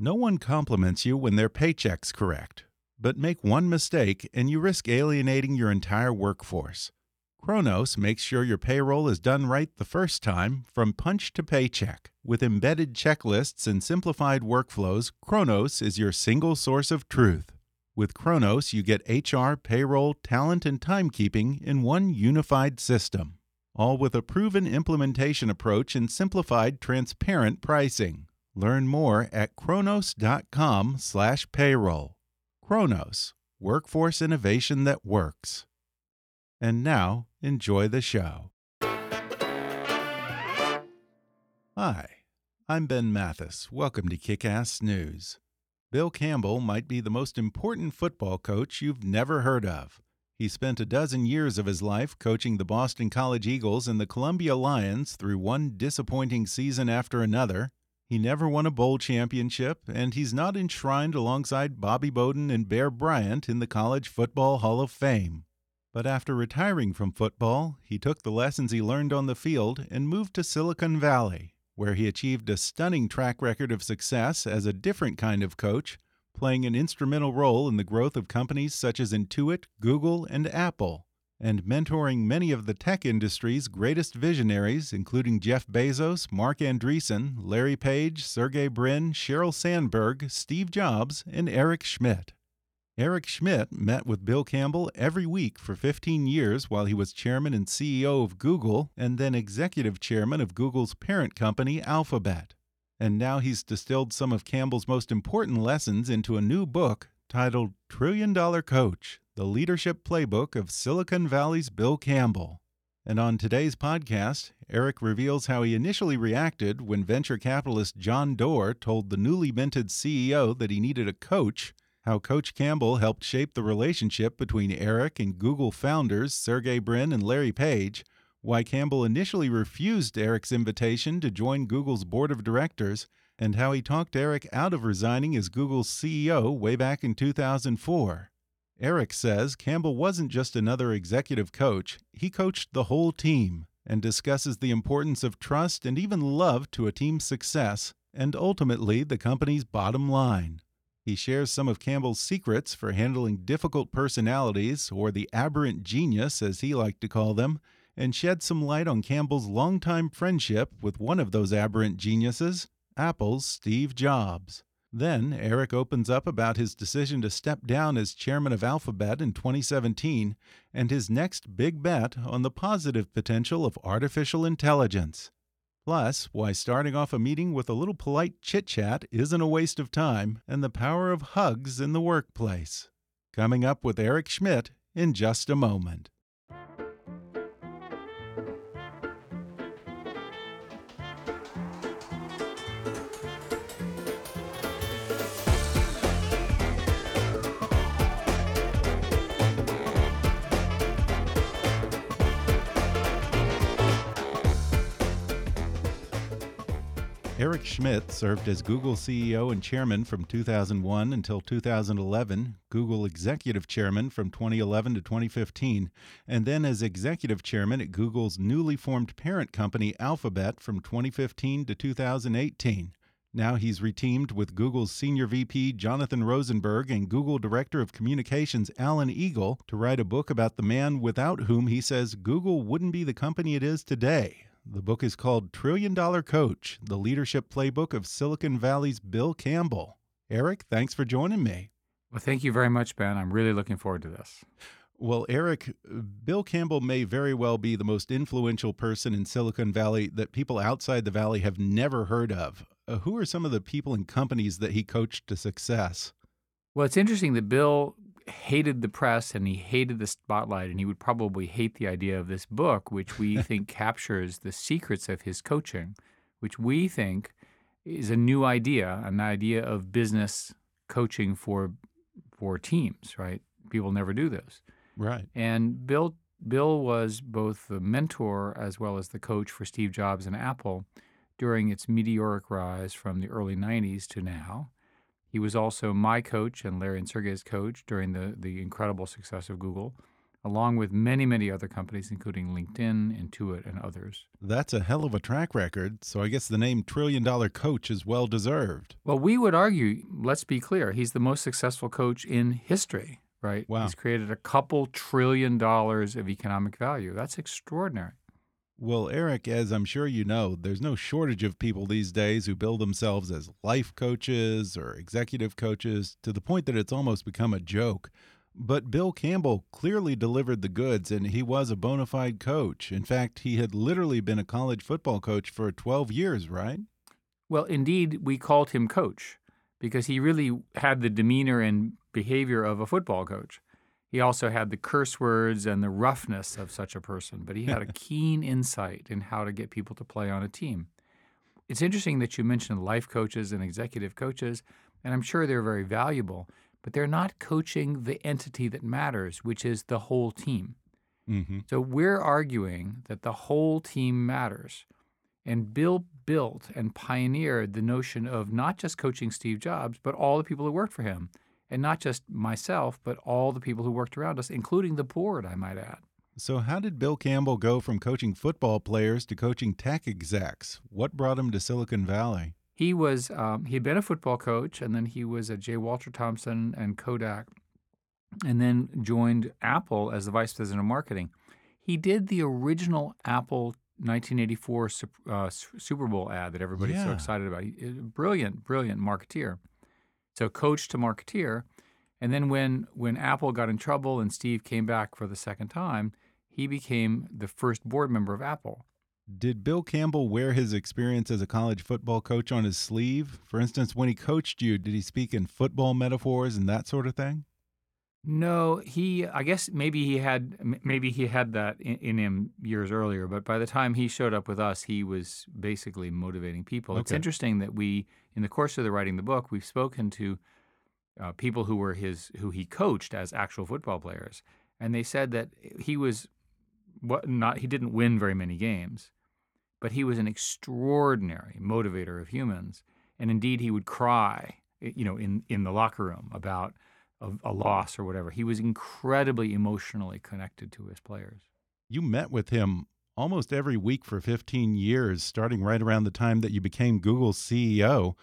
No one compliments you when their paycheck's correct, but make one mistake and you risk alienating your entire workforce. Kronos makes sure your payroll is done right the first time, from punch to paycheck. With embedded checklists and simplified workflows, Kronos is your single source of truth. With Kronos, you get HR, payroll, talent, and timekeeping in one unified system, all with a proven implementation approach and simplified, transparent pricing. Learn more at kronos.com/payroll. Kronos, workforce innovation that works. And now, enjoy the show. Hi, I'm Ben Mathis. Welcome to Kick-Ass News. Bill Campbell might be the most important football coach you've never heard of. He spent a dozen years of his life coaching the Boston College Eagles and the Columbia Lions through one disappointing season after another he never won a bowl championship, and he's not enshrined alongside Bobby Bowden and Bear Bryant in the College Football Hall of Fame. But after retiring from football, he took the lessons he learned on the field and moved to Silicon Valley, where he achieved a stunning track record of success as a different kind of coach, playing an instrumental role in the growth of companies such as Intuit, Google, and Apple and mentoring many of the tech industry's greatest visionaries, including Jeff Bezos, Marc Andreessen, Larry Page, Sergey Brin, Sheryl Sandberg, Steve Jobs, and Eric Schmidt. Eric Schmidt met with Bill Campbell every week for 15 years while he was chairman and CEO of Google and then executive chairman of Google's parent company, Alphabet. And now he's distilled some of Campbell's most important lessons into a new book titled Trillion Dollar Coach the leadership playbook of Silicon Valley's Bill Campbell. And on today's podcast, Eric reveals how he initially reacted when venture capitalist John Doerr told the newly minted CEO that he needed a coach, how Coach Campbell helped shape the relationship between Eric and Google founders Sergey Brin and Larry Page, why Campbell initially refused Eric's invitation to join Google's board of directors, and how he talked Eric out of resigning as Google's CEO way back in 2004. Eric says Campbell wasn't just another executive coach, he coached the whole team and discusses the importance of trust and even love to a team's success and ultimately the company's bottom line. He shares some of Campbell's secrets for handling difficult personalities, or the aberrant genius, as he liked to call them, and sheds some light on Campbell's longtime friendship with one of those aberrant geniuses, Apple's Steve Jobs. Then Eric opens up about his decision to step down as chairman of Alphabet in 2017 and his next big bet on the positive potential of artificial intelligence. Plus, why starting off a meeting with a little polite chit chat isn't a waste of time and the power of hugs in the workplace. Coming up with Eric Schmidt in just a moment. Eric Schmidt served as Google CEO and chairman from 2001 until 2011, Google executive chairman from 2011 to 2015, and then as executive chairman at Google's newly formed parent company Alphabet from 2015 to 2018. Now he's reteamed with Google's Senior VP Jonathan Rosenberg and Google Director of Communications Alan Eagle to write a book about the man without whom he says Google wouldn't be the company it is today. The book is called Trillion Dollar Coach The Leadership Playbook of Silicon Valley's Bill Campbell. Eric, thanks for joining me. Well, thank you very much, Ben. I'm really looking forward to this. Well, Eric, Bill Campbell may very well be the most influential person in Silicon Valley that people outside the Valley have never heard of. Uh, who are some of the people and companies that he coached to success? Well, it's interesting that Bill hated the press and he hated the spotlight, and he would probably hate the idea of this book, which we think captures the secrets of his coaching, which we think is a new idea, an idea of business coaching for for teams, right? People never do this. Right. And Bill Bill was both the mentor as well as the coach for Steve Jobs and Apple during its meteoric rise from the early 90s to now. He was also my coach and Larry and Sergey's coach during the, the incredible success of Google, along with many, many other companies, including LinkedIn, Intuit, and others. That's a hell of a track record, so I guess the name Trillion Dollar Coach is well deserved. Well, we would argue, let's be clear, he's the most successful coach in history right? Wow. He's created a couple trillion dollars of economic value. That's extraordinary. Well, Eric, as I'm sure you know, there's no shortage of people these days who bill themselves as life coaches or executive coaches to the point that it's almost become a joke. But Bill Campbell clearly delivered the goods, and he was a bona fide coach. In fact, he had literally been a college football coach for 12 years, right? Well, indeed, we called him coach because he really had the demeanor and behavior of a football coach. He also had the curse words and the roughness of such a person, but he had a keen insight in how to get people to play on a team. It's interesting that you mentioned life coaches and executive coaches, and I'm sure they're very valuable, but they're not coaching the entity that matters, which is the whole team. Mm-hmm. So we're arguing that the whole team matters. And Bill built and pioneered the notion of not just coaching Steve Jobs, but all the people who worked for him and not just myself, but all the people who worked around us, including the board, I might add. So, how did Bill Campbell go from coaching football players to coaching tech execs? What brought him to Silicon Valley? He was um, he had been a football coach, and then he was at J. Walter Thompson and Kodak, and then joined Apple as the vice president of marketing. He did the original Apple 1984 uh, Super Bowl ad that everybody's yeah. so excited about. He, brilliant, brilliant marketeer. So coach to marketeer. And then when when Apple got in trouble and Steve came back for the second time, he became the first board member of Apple. Did Bill Campbell wear his experience as a college football coach on his sleeve? For instance, when he coached you, did he speak in football metaphors and that sort of thing? No, he. I guess maybe he had maybe he had that in, in, him years earlier. But by the time he showed up with us, he was basically motivating people. Okay. It's interesting that we, in the course of the writing the book, we've spoken to uh, people who were his who he coached as actual football players, and they said that he was what not he didn't win very many games, but he was an extraordinary motivator of humans, and indeed he would cry, you know, in in the locker room about a, a loss or whatever. He was incredibly emotionally connected to his players. You met with him almost every week for 15 years, starting right around the time that you became Google's CEO.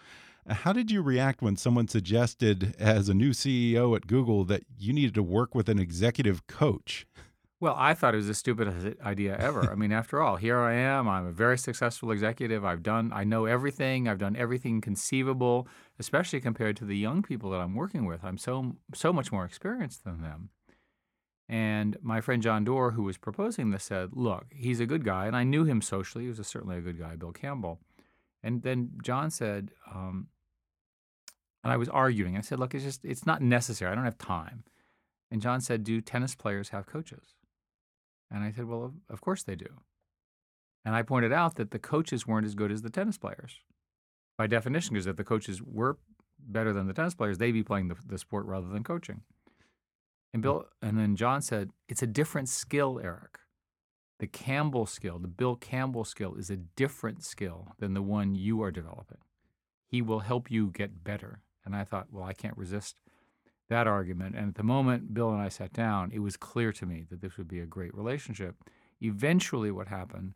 How did you react when someone suggested, as a new CEO at Google, that you needed to work with an executive coach? Well, I thought it was the stupidest idea ever. I mean, after all, here I am. I'm a very successful executive. I've done, I know everything. I've done everything conceivable, especially compared to the young people that I'm working with. I'm so so much more experienced than them. And my friend John Doerr, who was proposing this, said, "Look, he's a good guy, and I knew him socially. He was a, certainly a good guy, Bill Campbell." And then John said, um, and I was arguing. I said, "Look, it's just it's not necessary. I don't have time." And John said, "Do tennis players have coaches?" And I said, Well, of course they do. And I pointed out that the coaches weren't as good as the tennis players by definition, because if the coaches were better than the tennis players, they'd be playing the, the sport rather than coaching. And mm. Bill, and then John said, It's a different skill, Eric. The Campbell skill, the Bill Campbell skill, is a different skill than the one you are developing. He will help you get better. And I thought, well, I can't resist that argument. And at the moment Bill and I sat down, it was clear to me that this would be a great relationship. Eventually, what happened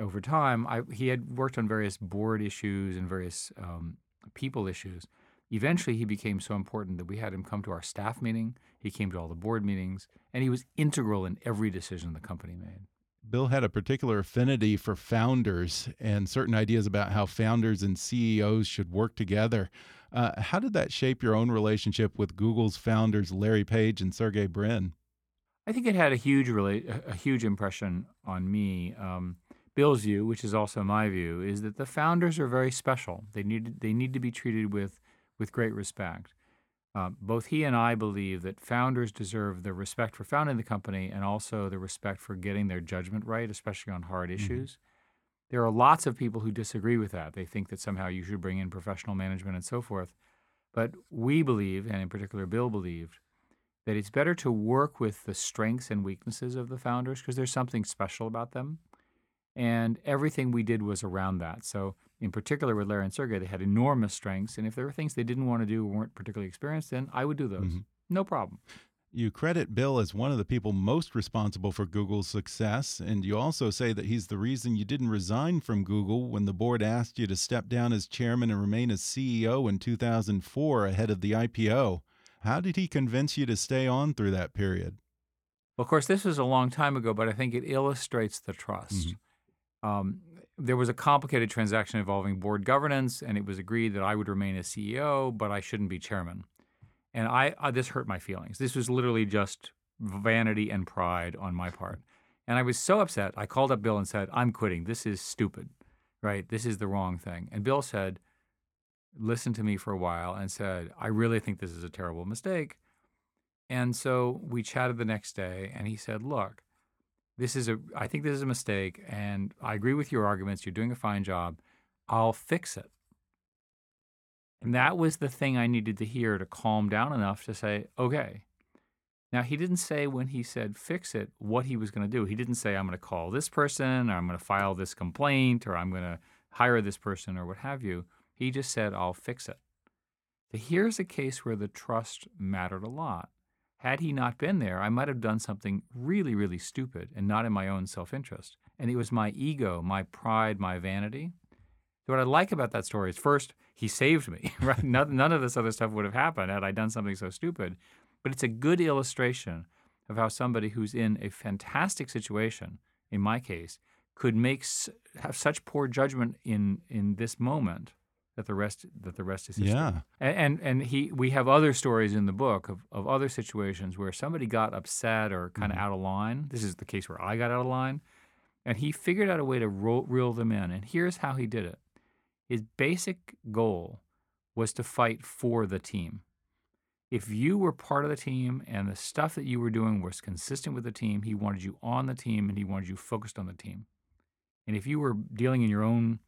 over time, I, he had worked on various board issues and various um, people issues. Eventually, he became so important that we had him come to our staff meeting. He came to all the board meetings, and he was integral in every decision the company made. Bill had a particular affinity for founders and certain ideas about how founders and CEOs should work together. Uh, how did that shape your own relationship with Google's founders, Larry Page and Sergey Brin? I think it had a huge, really, a huge impression on me. Um, Bill's view, which is also my view, is that the founders are very special. They need they need to be treated with with great respect. Uh, both he and I believe that founders deserve the respect for founding the company and also the respect for getting their judgment right, especially on hard Mm-hmm. issues. There are lots of people who disagree with that. They think that somehow you should bring in professional management and so forth. But we believe, and in particular Bill believed, that it's better to work with the strengths and weaknesses of the founders because there's something special about them. And everything we did was around that. So, in particular with Larry and Sergey, they had enormous strengths. And if there were things they didn't want to do weren't particularly experienced in, I would do those. Mhm. No problem. You credit Bill as one of the people most responsible for Google's success, and you also say that he's the reason you didn't resign from Google when the board asked you to step down as chairman and remain as CEO in 2004 ahead of the IPO. How did he convince you to stay on through that period? Well, of course, this was a long time ago, but I think it illustrates the trust. Um, there was a complicated transaction involving board governance, and it was agreed that I would remain as CEO, but I shouldn't be chairman. And I, I this hurt my feelings. This was literally just vanity and pride on my part. And I was so upset. I called up Bill and said, "I'm quitting. This is stupid. Right? This is the wrong thing." And Bill said, listened to me for a while and said, "I really think this is a terrible mistake." And so we chatted the next day, and he said, "Look, this is a I think this is a mistake, and I agree with your arguments. You're doing a fine job. I'll fix it." And that was the thing I needed to hear to calm down enough to say, "Okay." Now he didn't say when he said fix it what he was going to do. He didn't say I'm going to call this person or I'm going to file this complaint or I'm going to hire this person or what have you. He just said I'll fix it. So here's a case where the trust mattered a lot. Had he not been there, I might have done something really, really stupid and not in my own self interest. And it was my ego, my pride, my vanity. So what I like about that story is first, he saved me, right? none, none of this other stuff would have happened had I done something so stupid. But it's a good illustration of how somebody who's in a fantastic situation, in my case, could make have such poor judgment in in this moment that the rest that the rest is history. Yeah. And, and and he we have other stories in the book of, of other situations where somebody got upset or kind of mm-hmm. out of line. This is the case where I got out of line, and he figured out a way to ro- reel them in. And here's how he did it: his basic goal was to fight for the team. If you were part of the team and the stuff that you were doing was consistent with the team, he wanted you on the team and he wanted you focused on the team. And if you were dealing in your own,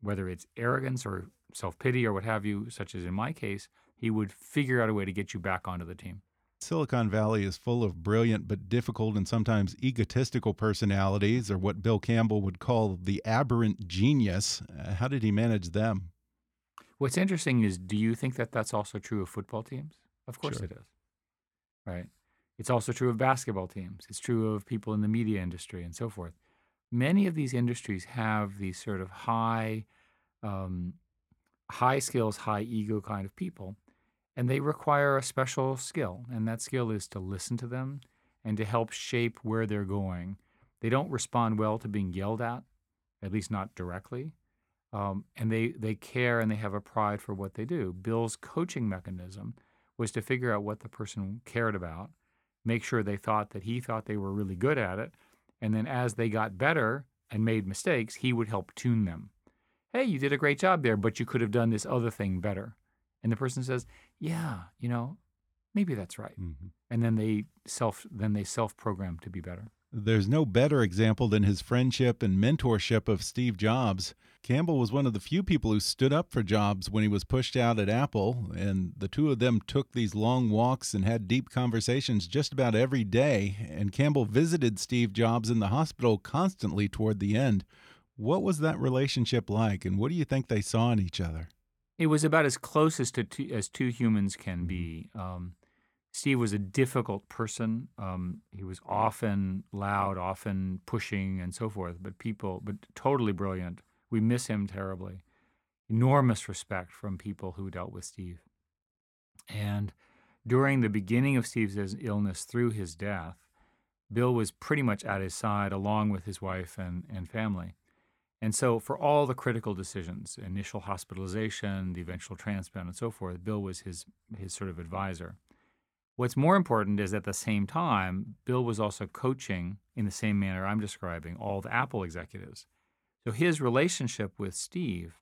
whether it's arrogance or self pity or what have you, such as in my case, he would figure out a way to get you back onto the team. Silicon Valley is full of brilliant but difficult and sometimes egotistical personalities, or what Bill Campbell would call the aberrant genius. Uh, how did he manage them? What's interesting is do you think that that's also true of football teams? Of course Sure. it is. Right? It's also true of basketball teams. It's true of people in the media industry and so forth. Many of these industries have these sort of high, um, high skills, high ego kind of people, and they require a special skill. And that skill is to listen to them and to help shape where they're going. They don't respond well to being yelled at, at least not directly um, and they they care and they have a pride for what they do. Bill's coaching mechanism was to figure out what the person cared about, make sure they thought that he thought they were really good at it, and then as they got better and made mistakes, he would help tune them. Hey, you did a great job there, but you could have done this other thing better. And the person says, "Yeah, you know, maybe that's right." Mhm. And then they self then they self program to be better. There's no better example than his friendship and mentorship of Steve Jobs. Campbell was one of the few people who stood up for Jobs when he was pushed out at Apple, and the two of them took these long walks and had deep conversations just about every day. And Campbell visited Steve Jobs in the hospital constantly toward the end. What was that relationship like, and what do you think they saw in each other? It was about as close as to two, as two humans can be. Um, Steve was a difficult person. Um, he was often loud, often pushing, and so forth. But people, but totally brilliant. We miss him terribly. Enormous respect from people who dealt with Steve. And during the beginning of Steve's illness through his death, Bill was pretty much at his side along with his wife and, and family. And so, for all the critical decisions, initial hospitalization, the eventual transplant, and so forth, Bill was his, his sort of advisor. What's more important is at the same time, Bill was also coaching in the same manner I'm describing all the Apple executives. So, his relationship with Steve,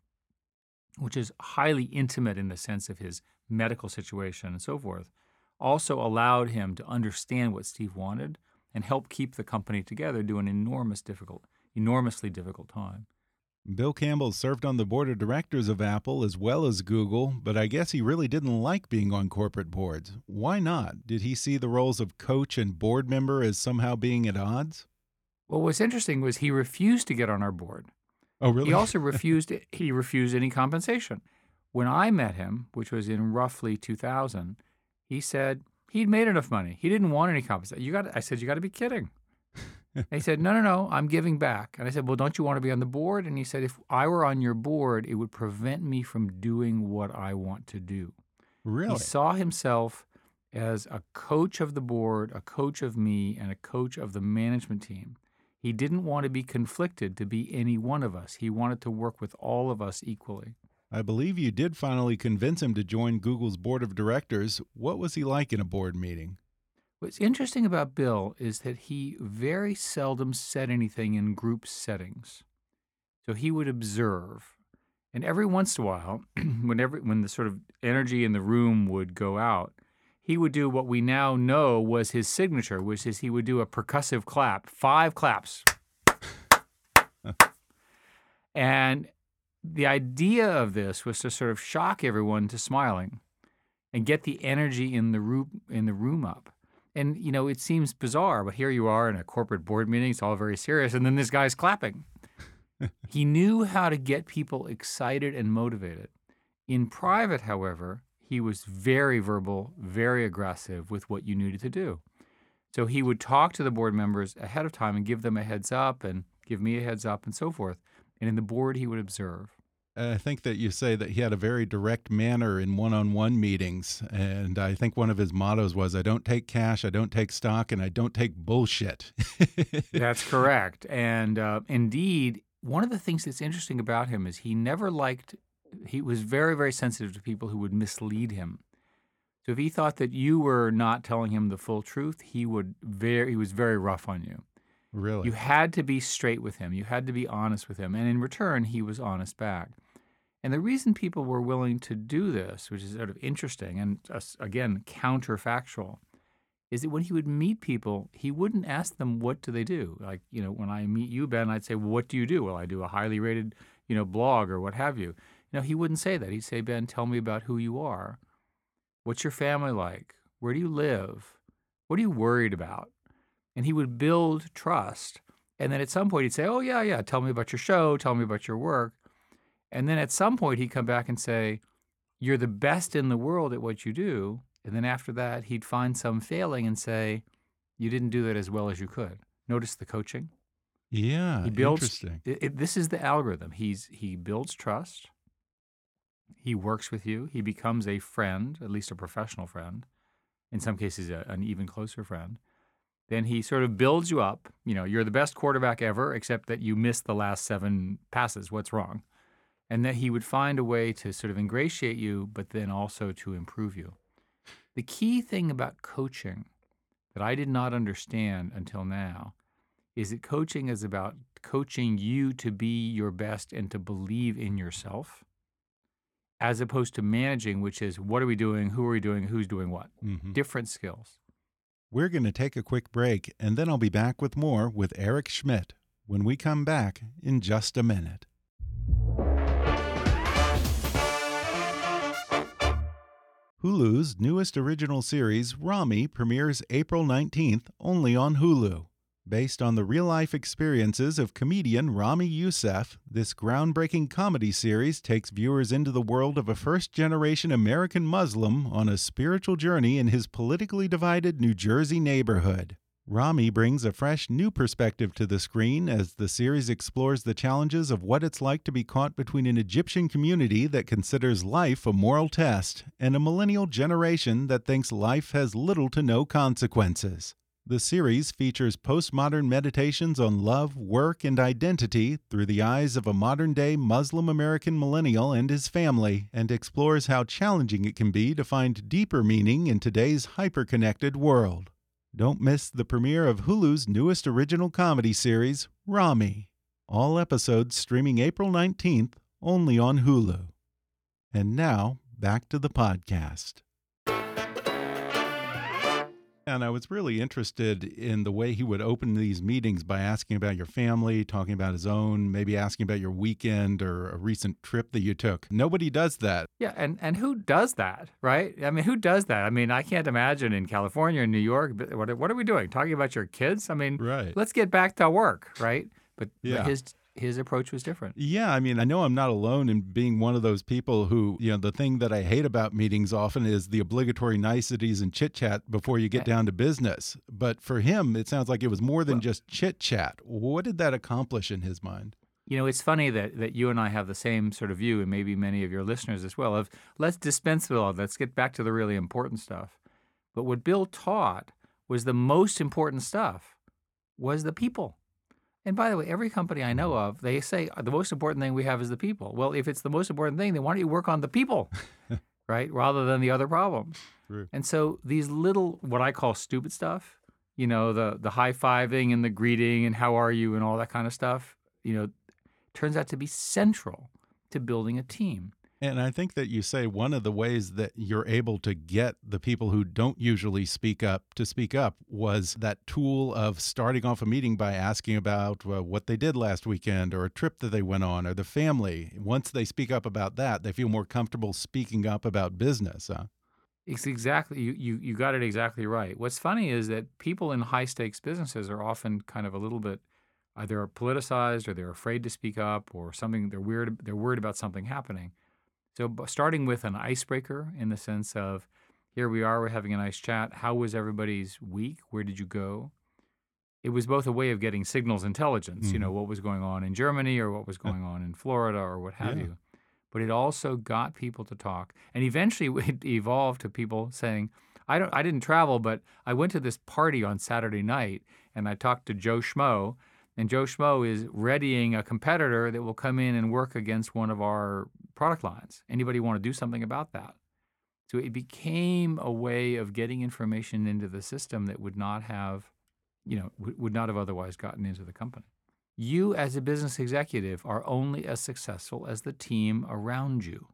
which is highly intimate in the sense of his medical situation and so forth, also allowed him to understand what Steve wanted and help keep the company together during an enormous difficult, enormously difficult time. Bill Campbell served on the board of directors of Apple as well as Google, but I guess he really didn't like being on corporate boards. Why not? Did he see the roles of coach and board member as somehow being at odds? Well, what's interesting was he refused to get on our board. Oh, really? He also refused he refused any compensation. When I met him, which was in roughly 2000, he said he'd made enough money. He didn't want any compensation. You got I said you got to be kidding. He said, "No, no, no, I'm giving back." And I said, "Well, don't you want to be on the board?" And he said, "If I were on your board, it would prevent me from doing what I want to do." Really? He saw himself as a coach of the board, a coach of me, and a coach of the management team. He didn't want to be conflicted to be any one of us. He wanted to work with all of us equally. I believe you did finally convince him to join Google's board of directors. What was he like in a board meeting? What's interesting about Bill is that he very seldom said anything in group settings. So he would observe. And every once in a while, whenever when the sort of energy in the room would go out, he would do what we now know was his signature, which is he would do a percussive clap, five claps. and the idea of this was to sort of shock everyone to smiling and get the energy in the room in the room up. And you know, it seems bizarre, but here you are in a corporate board meeting, it's all very serious, and then this guy's clapping. he knew how to get people excited and motivated. In private, however, he was very verbal, very aggressive with what you needed to do. So he would talk to the board members ahead of time and give them a heads up and give me a heads up and so forth. And in the board, he would observe. I think that you say that he had a very direct manner in one on one meetings. And I think one of his mottos was I don't take cash, I don't take stock, and I don't take bullshit. that's correct. And uh, indeed, one of the things that's interesting about him is he never liked, he was very, very sensitive to people who would mislead him. So if he thought that you were not telling him the full truth, he would very, he was very rough on you. Really? You had to be straight with him. You had to be honest with him. And in return, he was honest back. And the reason people were willing to do this, which is sort of interesting and uh, again counterfactual, is that when he would meet people, he wouldn't ask them what do they do. Like you know, when I meet you, Ben, I'd say, well, "What do you do?" Well, I do a highly rated you know blog or what have you. You know, he wouldn't say that. He'd say, "Ben, tell me about who you are. What's your family like? Where do you live? What are you worried about?" And he would build trust. And then at some point, he'd say, "Oh yeah, yeah, tell me about your show. Tell me about your work." And then at some point, he'd come back and say, You're the best in the world at what you do. And then after that, he'd find some failing and say, You didn't do that as well as you could. Notice the coaching? Yeah, he builds, interesting. It, it, this is the algorithm. He's he builds trust. He works with you. He becomes a friend, at least a professional friend. In some cases, a, an even closer friend. Then he sort of builds you up. You know, you're the best quarterback ever, except that you missed the last seven passes. What's wrong? And that he would find a way to sort of ingratiate you, but then also to improve you. The key thing about coaching that I did not understand until now is that coaching is about coaching you to be your best and to believe in yourself, as opposed to managing, which is what are we doing, who are we doing, who's doing what. Mm-hmm. Different skills. We're going to take a quick break, and then I'll be back with more with Eric Schmidt when we come back in just a minute. Hulu's newest original series, Ramy, premieres April 19th only on Hulu. Based on the real life experiences of comedian Ramy Youssef, this groundbreaking comedy series takes viewers into the world of a first generation American Muslim on a spiritual journey in his politically divided New Jersey neighborhood. Ramy brings a fresh new perspective to the screen as the series explores the challenges of what it's like to be caught between an Egyptian community that considers life a moral test and a millennial generation that thinks life has little to no consequences. The series features postmodern meditations on love, work, and identity through the eyes of a modern day Muslim American millennial and his family, and explores how challenging it can be to find deeper meaning in today's hyper connected world. Don't miss the premiere of Hulu's newest original comedy series, Ramy. All episodes streaming April 19th only on Hulu. And now, back to the podcast. And I was really interested in the way he would open these meetings by asking about your family, talking about his own, maybe asking about your weekend or a recent trip that you took. Nobody does that. Yeah, and, and who does that, right? I mean, who does that? I mean, I can't imagine in California and New York, what, what are we doing? Talking about your kids? I mean, right. let's get back to work, right? But, yeah. but his his approach was different. Yeah, I mean, I know I'm not alone in being one of those people who, you know, the thing that I hate about meetings often is the obligatory niceties and chit chat before you get down to business. But for him, it sounds like it was more than well, just chit chat. What did that accomplish in his mind? You know, it's funny that, that you and I have the same sort of view, and maybe many of your listeners as well, of let's dispense with all, that, let's get back to the really important stuff. But what Bill taught was the most important stuff was the people. And by the way, every company I know of, they say uh, the most important thing we have is the people. Well, if it's the most important thing, then why don't you work on the people, right, rather than the other problems? True. And so these little, what I call stupid stuff, you know, the the high fiving and the greeting and how are you and all that kind of stuff, you know, turns out to be central to building a team. And I think that you say one of the ways that you're able to get the people who don't usually speak up to speak up was that tool of starting off a meeting by asking about uh, what they did last weekend or a trip that they went on or the family. Once they speak up about that, they feel more comfortable speaking up about business. Huh? It's exactly you, you you got it exactly right. What's funny is that people in high stakes businesses are often kind of a little bit either politicized or they're afraid to speak up or something they're weird they're worried about something happening. So, starting with an icebreaker in the sense of here we are, we're having a nice chat. How was everybody's week? Where did you go? It was both a way of getting signals intelligence, mm-hmm. you know, mm-hmm. what was going on in Germany or what was going on in Florida or what have yeah. you. But it also got people to talk. And eventually it evolved to people saying, I don't I didn't travel, but I went to this party on Saturday night and I talked to Joe Schmo and Joe Schmo is readying a competitor that will come in and work against one of our product lines. Anybody want to do something about that? So it became a way of getting information into the system that would not have, you know, would not have otherwise gotten into the company. You, as a business executive, are only as successful as the team around you.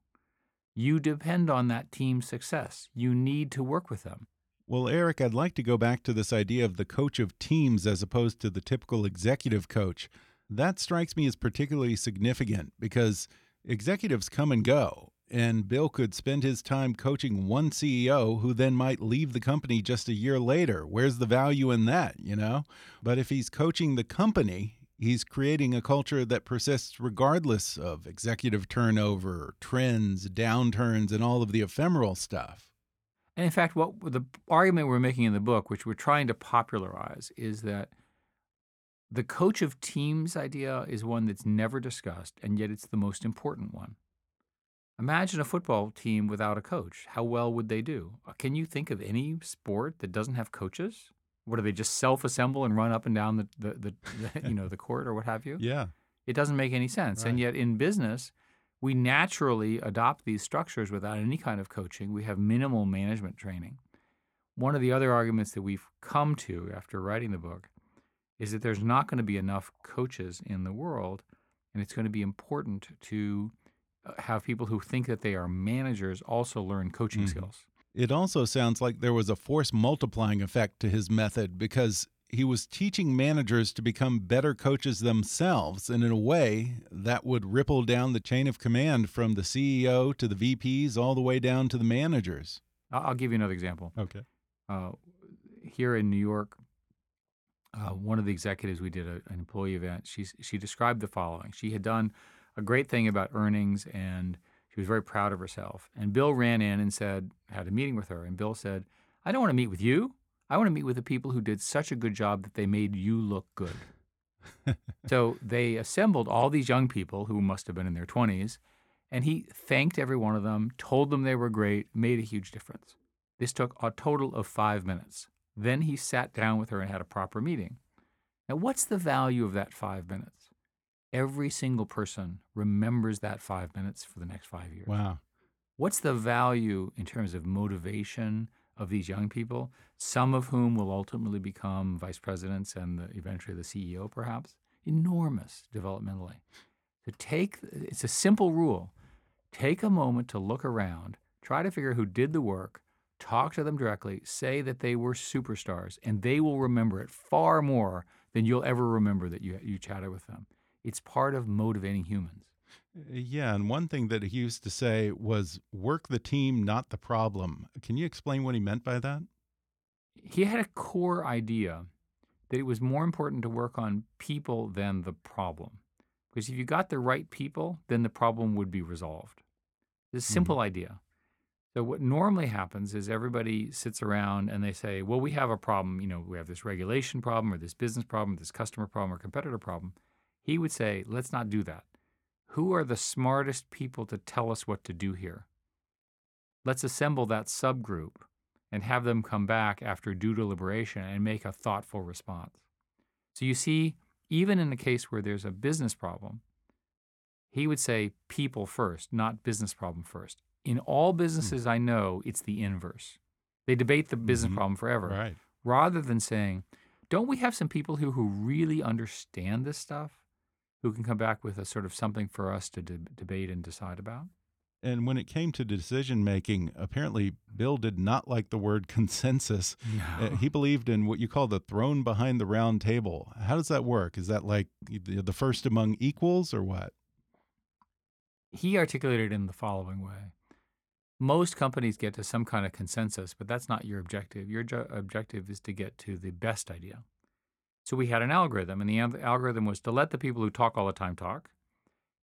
You depend on that team's success. You need to work with them. Well, Eric, I'd like to go back to this idea of the coach of teams as opposed to the typical executive coach. That strikes me as particularly significant because executives come and go, and Bill could spend his time coaching one CEO who then might leave the company just a year later. Where's the value in that, you know? But if he's coaching the company, he's creating a culture that persists regardless of executive turnover, trends, downturns, and all of the ephemeral stuff. And in fact, what the argument we're making in the book, which we're trying to popularize, is that the coach of teams idea is one that's never discussed, and yet it's the most important one. Imagine a football team without a coach. How well would they do? Uh, can you think of any sport that doesn't have coaches? What do they just self-assemble and run up and down the, the, the, the you know the court or what have you? Yeah, it doesn't make any sense. Right. And yet in business, we naturally adopt these structures without any kind of coaching. We have minimal management training. One of the other arguments that we've come to after writing the book is that there's not going to be enough coaches in the world, and it's going to be important to uh, have people who think that they are managers also learn coaching mm -hmm. skills. It also sounds like there was a force multiplying effect to his method because he was teaching managers to become better coaches themselves. And in a way, that would ripple down the chain of command from the CEO to the VPs all the way down to the managers. I'll give you another example. Okay. Uh, here in New York, uh, one of the executives we did a, an employee event. She she described the following: She had done a great thing about earnings, and she was very proud of herself. And Bill ran in and said, had a meeting with her, and Bill said, "I don't want to meet with you. I want to meet with the people who did such a good job that they made you look good." so they assembled all these young people who must have been in their twenties, and he thanked every one of them, told them they were great, made a huge difference. This took a total of five minutes. Then he sat down with her and had a proper meeting. Now, what's the value of that five minutes? Every single person remembers that five minutes for the next five years. Wow. What's the value in terms of motivation of these young people, some of whom will ultimately become vice presidents and the, eventually the CEO, perhaps? Enormous developmentally. To take, it's a simple rule. Take a moment to look around, try to figure who did the work, talk to them directly, say that they were superstars, and they will remember it far more than you'll ever remember that you, you chatted with them. It's part of motivating humans. Yeah, and one thing that he used to say was work the team, not the problem. Can you explain what he meant by that? He had a core idea that it was more important to work on people than the problem. Because if you got the right people, then the problem would be resolved. This simple mm -hmm. idea. So what normally happens is everybody sits around and they say, "Well, we have a problem. You know, we have this regulation problem, or this business problem, this customer problem, or competitor problem." He would say, "Let's not do that. Who are the smartest people to tell us what to do here? Let's assemble that subgroup and have them come back after due deliberation and make a thoughtful response." So you see, even in a case where there's a business problem, he would say people first, not business problem first. In all Hmm. businesses I know, it's the inverse. They debate the business Mhm. problem forever. Right. Rather than saying, don't we have some people who, who really understand this stuff who can come back with a sort of something for us to de debate and decide about? And when it came to decision making, apparently Bill did not like the word consensus. Uh, No. he believed in what you call the throne behind the round table. How does that work? Is that like the the first among equals or what? He articulated in the following way. Most companies get to some kind of consensus, but that's not your objective. Your objective is to get to the best idea. So we had an algorithm, and the algorithm was to let the people who talk all the time talk.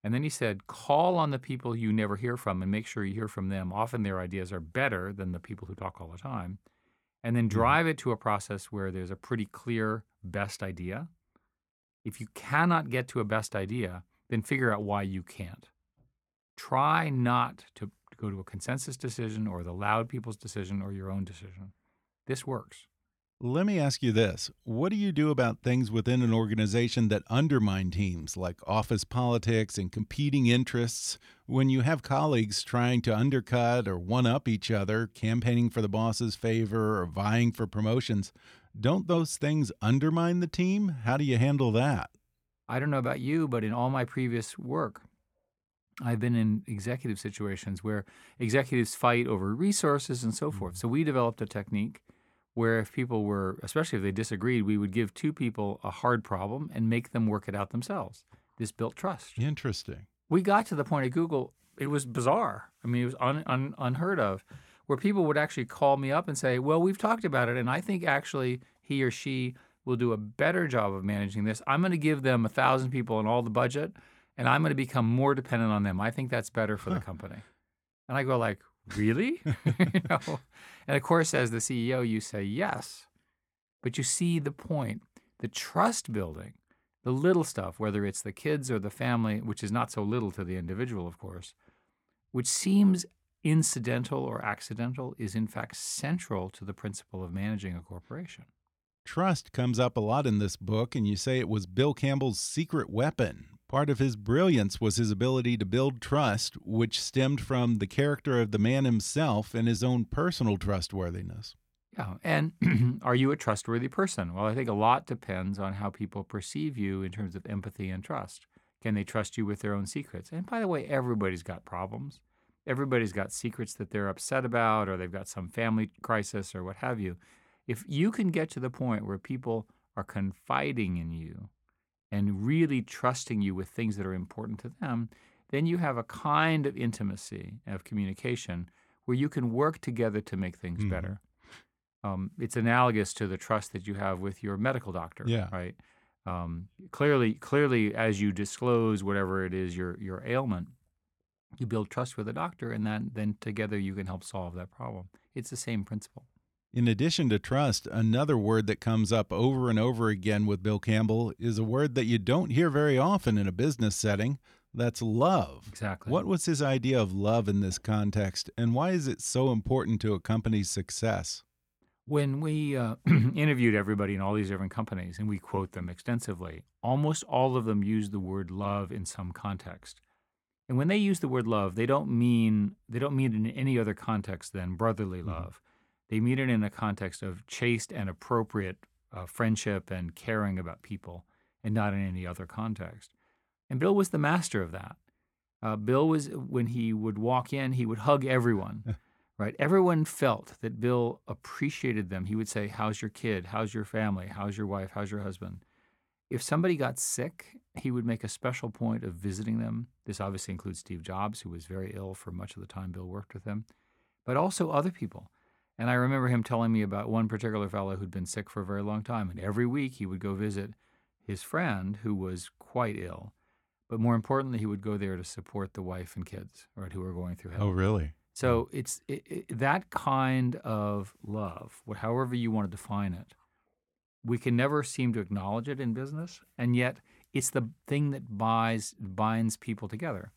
And then he said, call on the people you never hear from and make sure you hear from them. Often their ideas are better than the people who talk all the time. And then mm-hmm. drive it to a process where there's a pretty clear best idea. If you cannot get to a best idea, then figure out why you can't. Try not to go to a consensus decision or the loud people's decision or your own decision. This works. Let me ask you this. What do you do about things within an organization that undermine teams, like office politics and competing interests, when you have colleagues trying to undercut or one up each other, campaigning for the boss's favor or vying for promotions? Don't those things undermine the team? How do you handle that? I don't know about you, but in all my previous work, I've been in executive situations where executives fight over resources and so forth. Mm-hmm. So we developed a technique where if people were, especially if they disagreed, we would give two people a hard problem and make them work it out themselves. This built trust. Interesting. We got to the point at Google, it was bizarre. I mean, it was un, un, unheard of, where people would actually call me up and say, Well, we've talked about it, and I think actually he or she will do a better job of managing this. I'm going to give them a thousand people and all the budget, and I'm going to become more dependent on them. I think that's better for the company. And I go like, really? you know? And of course, as the CEO, you say yes, but you see the point. The trust building, the little stuff, whether it's the kids or the family, which is not so little to the individual, of course, which seems incidental or accidental, is in fact central to the principle of managing a corporation. Trust comes up a lot in this book, and you say it was Bill Campbell's secret weapon. Part of his brilliance was his ability to build trust, which stemmed from the character of the man himself and his own personal trustworthiness. Yeah. And are you a trustworthy person? Well, I think a lot depends on how people perceive you in terms of empathy and trust. Can they trust you with their own secrets? And by the way, everybody's got problems. Everybody's got secrets that they're upset about, or they've got some family crisis, or what have you. If you can get to the point where people are confiding in you and really trusting you with things that are important to them, then you have a kind of intimacy of communication where you can work together to make things Mhm. better. Um, it's analogous to the trust that you have with your medical doctor, Yeah. right? Um, clearly, clearly, as you disclose whatever it is your your ailment, you build trust with a doctor, and then then together you can help solve that problem. It's the same principle. In addition to trust, another word that comes up over and over again with Bill Campbell is a word that you don't hear very often in a business setting. That's love. Exactly. What was his idea of love in this context, and why is it so important to a company's success? When we uh, interviewed everybody in all these different companies and we quote them extensively, almost all of them use the word love in some context. And when they use the word love, they don't mean they don't mean it in any other context than brotherly love. They mean it in a context of chaste and appropriate uh, friendship and caring about people, and not in any other context. And Bill was the master of that. Uh, Bill was when he would walk in, he would hug everyone right? Everyone felt that Bill appreciated them. He would say, How's your kid? How's your family? How's your wife? How's your husband? If somebody got sick, he would make a special point of visiting them. This obviously includes Steve Jobs, who was very ill for much of the time Bill worked with him, but also other people. And I remember him telling me about one particular fellow who'd been sick for a very long time. And every week he would go visit his friend who was quite ill. But more importantly, he would go there to support the wife and kids, right, who were going through hell. Oh, really? So it's it, it, that kind of love, however you want to define it. We can never seem to acknowledge it in business, and yet it's the thing that binds binds people together.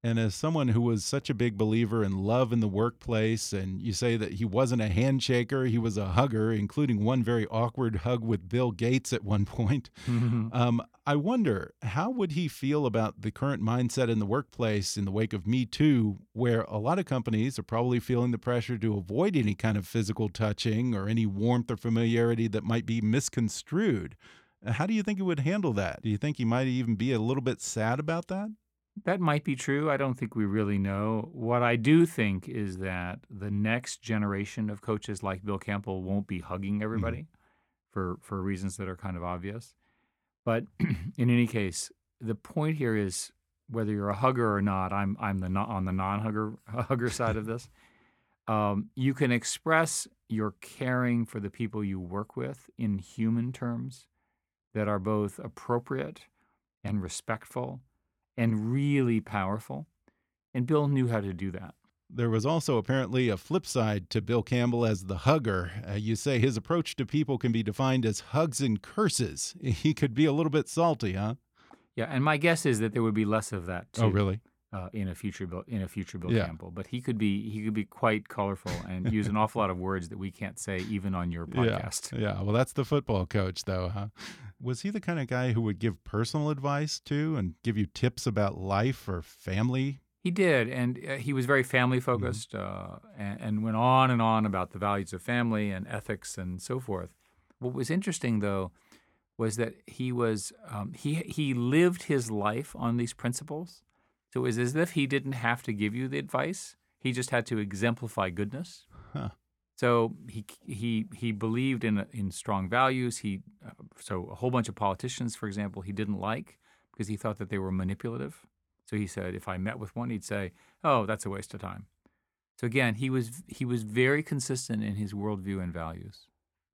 And as someone who was such a big believer in love in the workplace, and you say that he wasn't a handshaker, he was a hugger, including one very awkward hug with Bill Gates at one point. Um, I wonder, how would he feel about the current mindset in the workplace in the wake of Me Too, where a lot of companies are probably feeling the pressure to avoid any kind of physical touching or any warmth or familiarity that might be misconstrued? How do you think he would handle that? Do you think he might even be a little bit sad about that? That might be true. I don't think we really know. What I do think is that the next generation of coaches like Bill Campbell won't be hugging everybody for, for reasons that are kind of obvious. But in any case, the point here is whether you're a hugger or not, I'm, I'm the non, on the non hugger hugger side of this. Um, you can express your caring for the people you work with in human terms that are both appropriate and respectful and really powerful. And Bill knew how to do that. There was also apparently a flip side to Bill Campbell as the hugger. Uh, you say his approach to people can be defined as hugs and curses. He could be a little bit salty, huh? Yeah, and my guess is that there would be less of that too. Oh, really? Uh, in a future Bill, in a future Bill Yeah. Campbell, but he could be he could be quite colorful and use an awful lot of words that we can't say even on your podcast. Yeah. yeah. Well, that's the football coach, though, huh? Was he the kind of guy who would give personal advice too and give you tips about life or family? He did, and uh, he was very family focused, uh, and, and went on and on about the values of family and ethics and so forth. What was interesting, though, was that he was um, he he lived his life on these principles. So it was as if he didn't have to give you the advice; he just had to exemplify goodness. Huh. So he he he believed in in strong values. He uh, so a whole bunch of politicians, for example, he didn't like because he thought that they were manipulative. So he said, if I met with one, he'd say, "Oh, that's a waste of time." So again, he was he was very consistent in his worldview and values.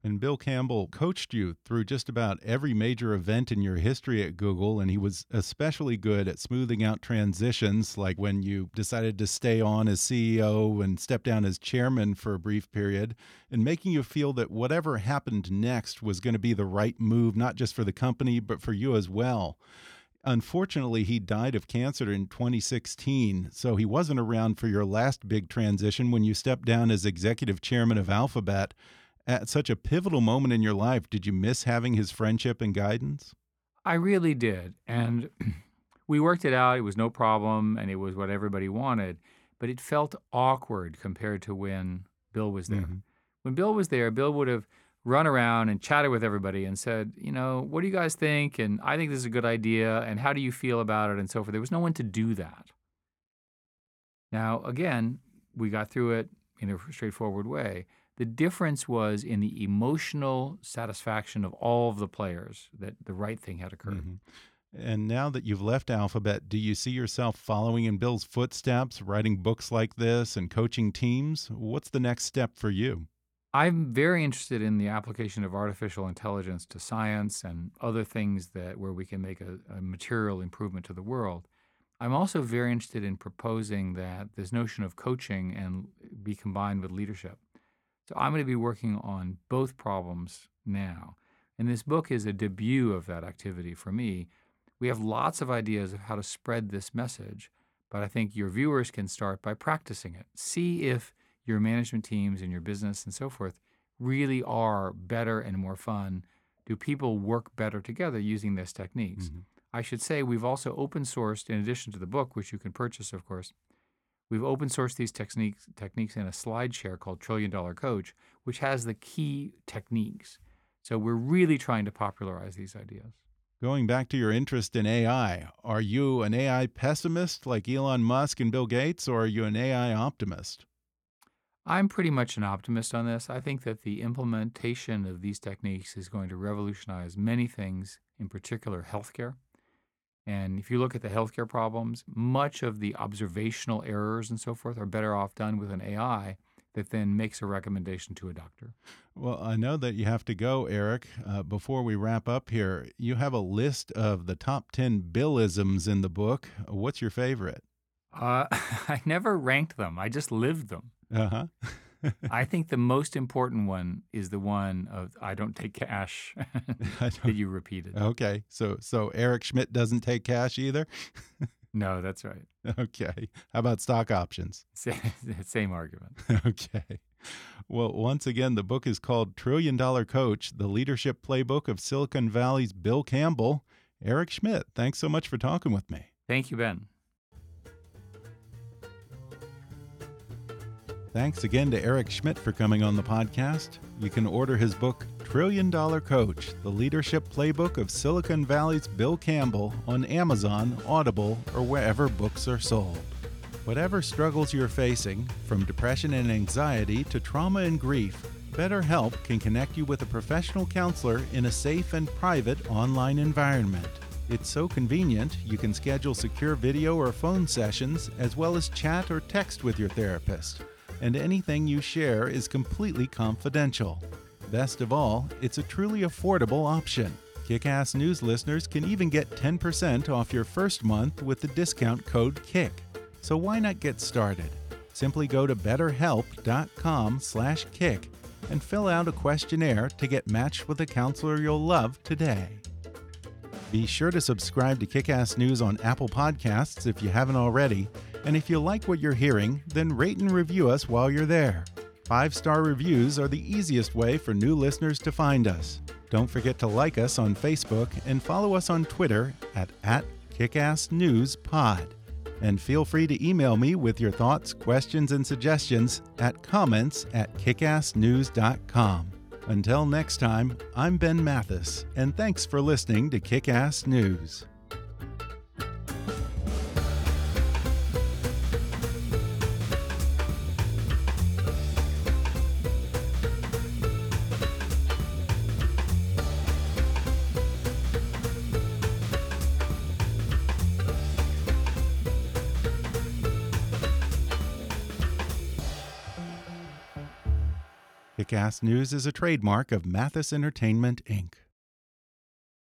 And Bill Campbell coached you through just about every major event in your history at Google, and he was especially good at smoothing out transitions, like when you decided to stay on as CEO and step down as chairman for a brief period, and making you feel that whatever happened next was going to be the right move, not just for the company, but for you as well. Unfortunately, he died of cancer in 2016, so he wasn't around for your last big transition when you stepped down as executive chairman of Alphabet at such a pivotal moment in your life, did you miss having his friendship and guidance? I really did, and we worked it out. It was no problem, and it was what everybody wanted. But it felt awkward compared to when Bill was there. Mhm. When Bill was there, Bill would have run around and chatted with everybody and said, you know, what do you guys think? And I think this is a good idea. And how do you feel about it? And so forth. There was no one to do that. Now, again, we got through it in a straightforward way. The difference was in the emotional satisfaction of all of the players that the right thing had occurred. Mhm. And now that you've left Alphabet, do you see yourself following in Bill's footsteps, writing books like this and coaching teams? What's the next step for you? I'm very interested in the application of artificial intelligence to science and other things that where we can make a, a material improvement to the world. I'm also very interested in proposing that this notion of coaching and be combined with leadership. So I'm going to be working on both problems now. And this book is a debut of that activity for me. We have lots of ideas of how to spread this message, but I think your viewers can start by practicing it. See if your management teams and your business and so forth really are better and more fun? Do people work better together using these techniques? Mm-hmm. I should say we've also open sourced, in addition to the book, which you can purchase, of course, we've open sourced these techniques techniques in a slide share called Trillion Dollar Coach, which has the key techniques. So we're really trying to popularize these ideas. Going back to your interest in AI, are you an AI pessimist like Elon Musk and Bill Gates, or are you an AI optimist? I'm pretty much an optimist on this. I think that the implementation of these techniques is going to revolutionize many things, in particular healthcare. And if you look at the healthcare problems, much of the observational errors and so forth are better off done with an AI that then makes a recommendation to a doctor. Well, I know that you have to go, Eric. Uh, before we wrap up here, you have a list of the top 10 Billisms in the book. What's your favorite? Uh, I never ranked them, I just lived them. Uh huh. I think the most important one is the one of I don't take cash that you repeated. Okay. So so Eric Schmidt doesn't take cash either? no, that's right. Okay. How about stock options? Same argument. Okay. Well, once again, the book is called Trillion Dollar Coach The Leadership Playbook of Silicon Valley's Bill Campbell. Eric Schmidt, thanks so much for talking with me. Thank you, Ben. Thanks again to Eric Schmidt for coming on the podcast. You can order his book, Trillion Dollar Coach The Leadership Playbook of Silicon Valley's Bill Campbell, on Amazon, Audible, or wherever books are sold. Whatever struggles you're facing, from depression and anxiety to trauma and grief, BetterHelp can connect you with a professional counselor in a safe and private online environment. It's so convenient, you can schedule secure video or phone sessions, as well as chat or text with your therapist and anything you share is completely confidential. Best of all, it's a truly affordable option. Kickass News listeners can even get 10% off your first month with the discount code KICK. So why not get started? Simply go to betterhelp.com/kick and fill out a questionnaire to get matched with a counselor you'll love today. Be sure to subscribe to Kickass News on Apple Podcasts if you haven't already and if you like what you're hearing, then rate and review us while you're there. Five star reviews are the easiest way for new listeners to find us. Don't forget to like us on Facebook and follow us on Twitter at, at KickassNewsPod. And feel free to email me with your thoughts, questions, and suggestions at comments at kickassnews.com. Until next time, I'm Ben Mathis, and thanks for listening to Kickass News. Kickass News is a trademark of Mathis Entertainment, Inc.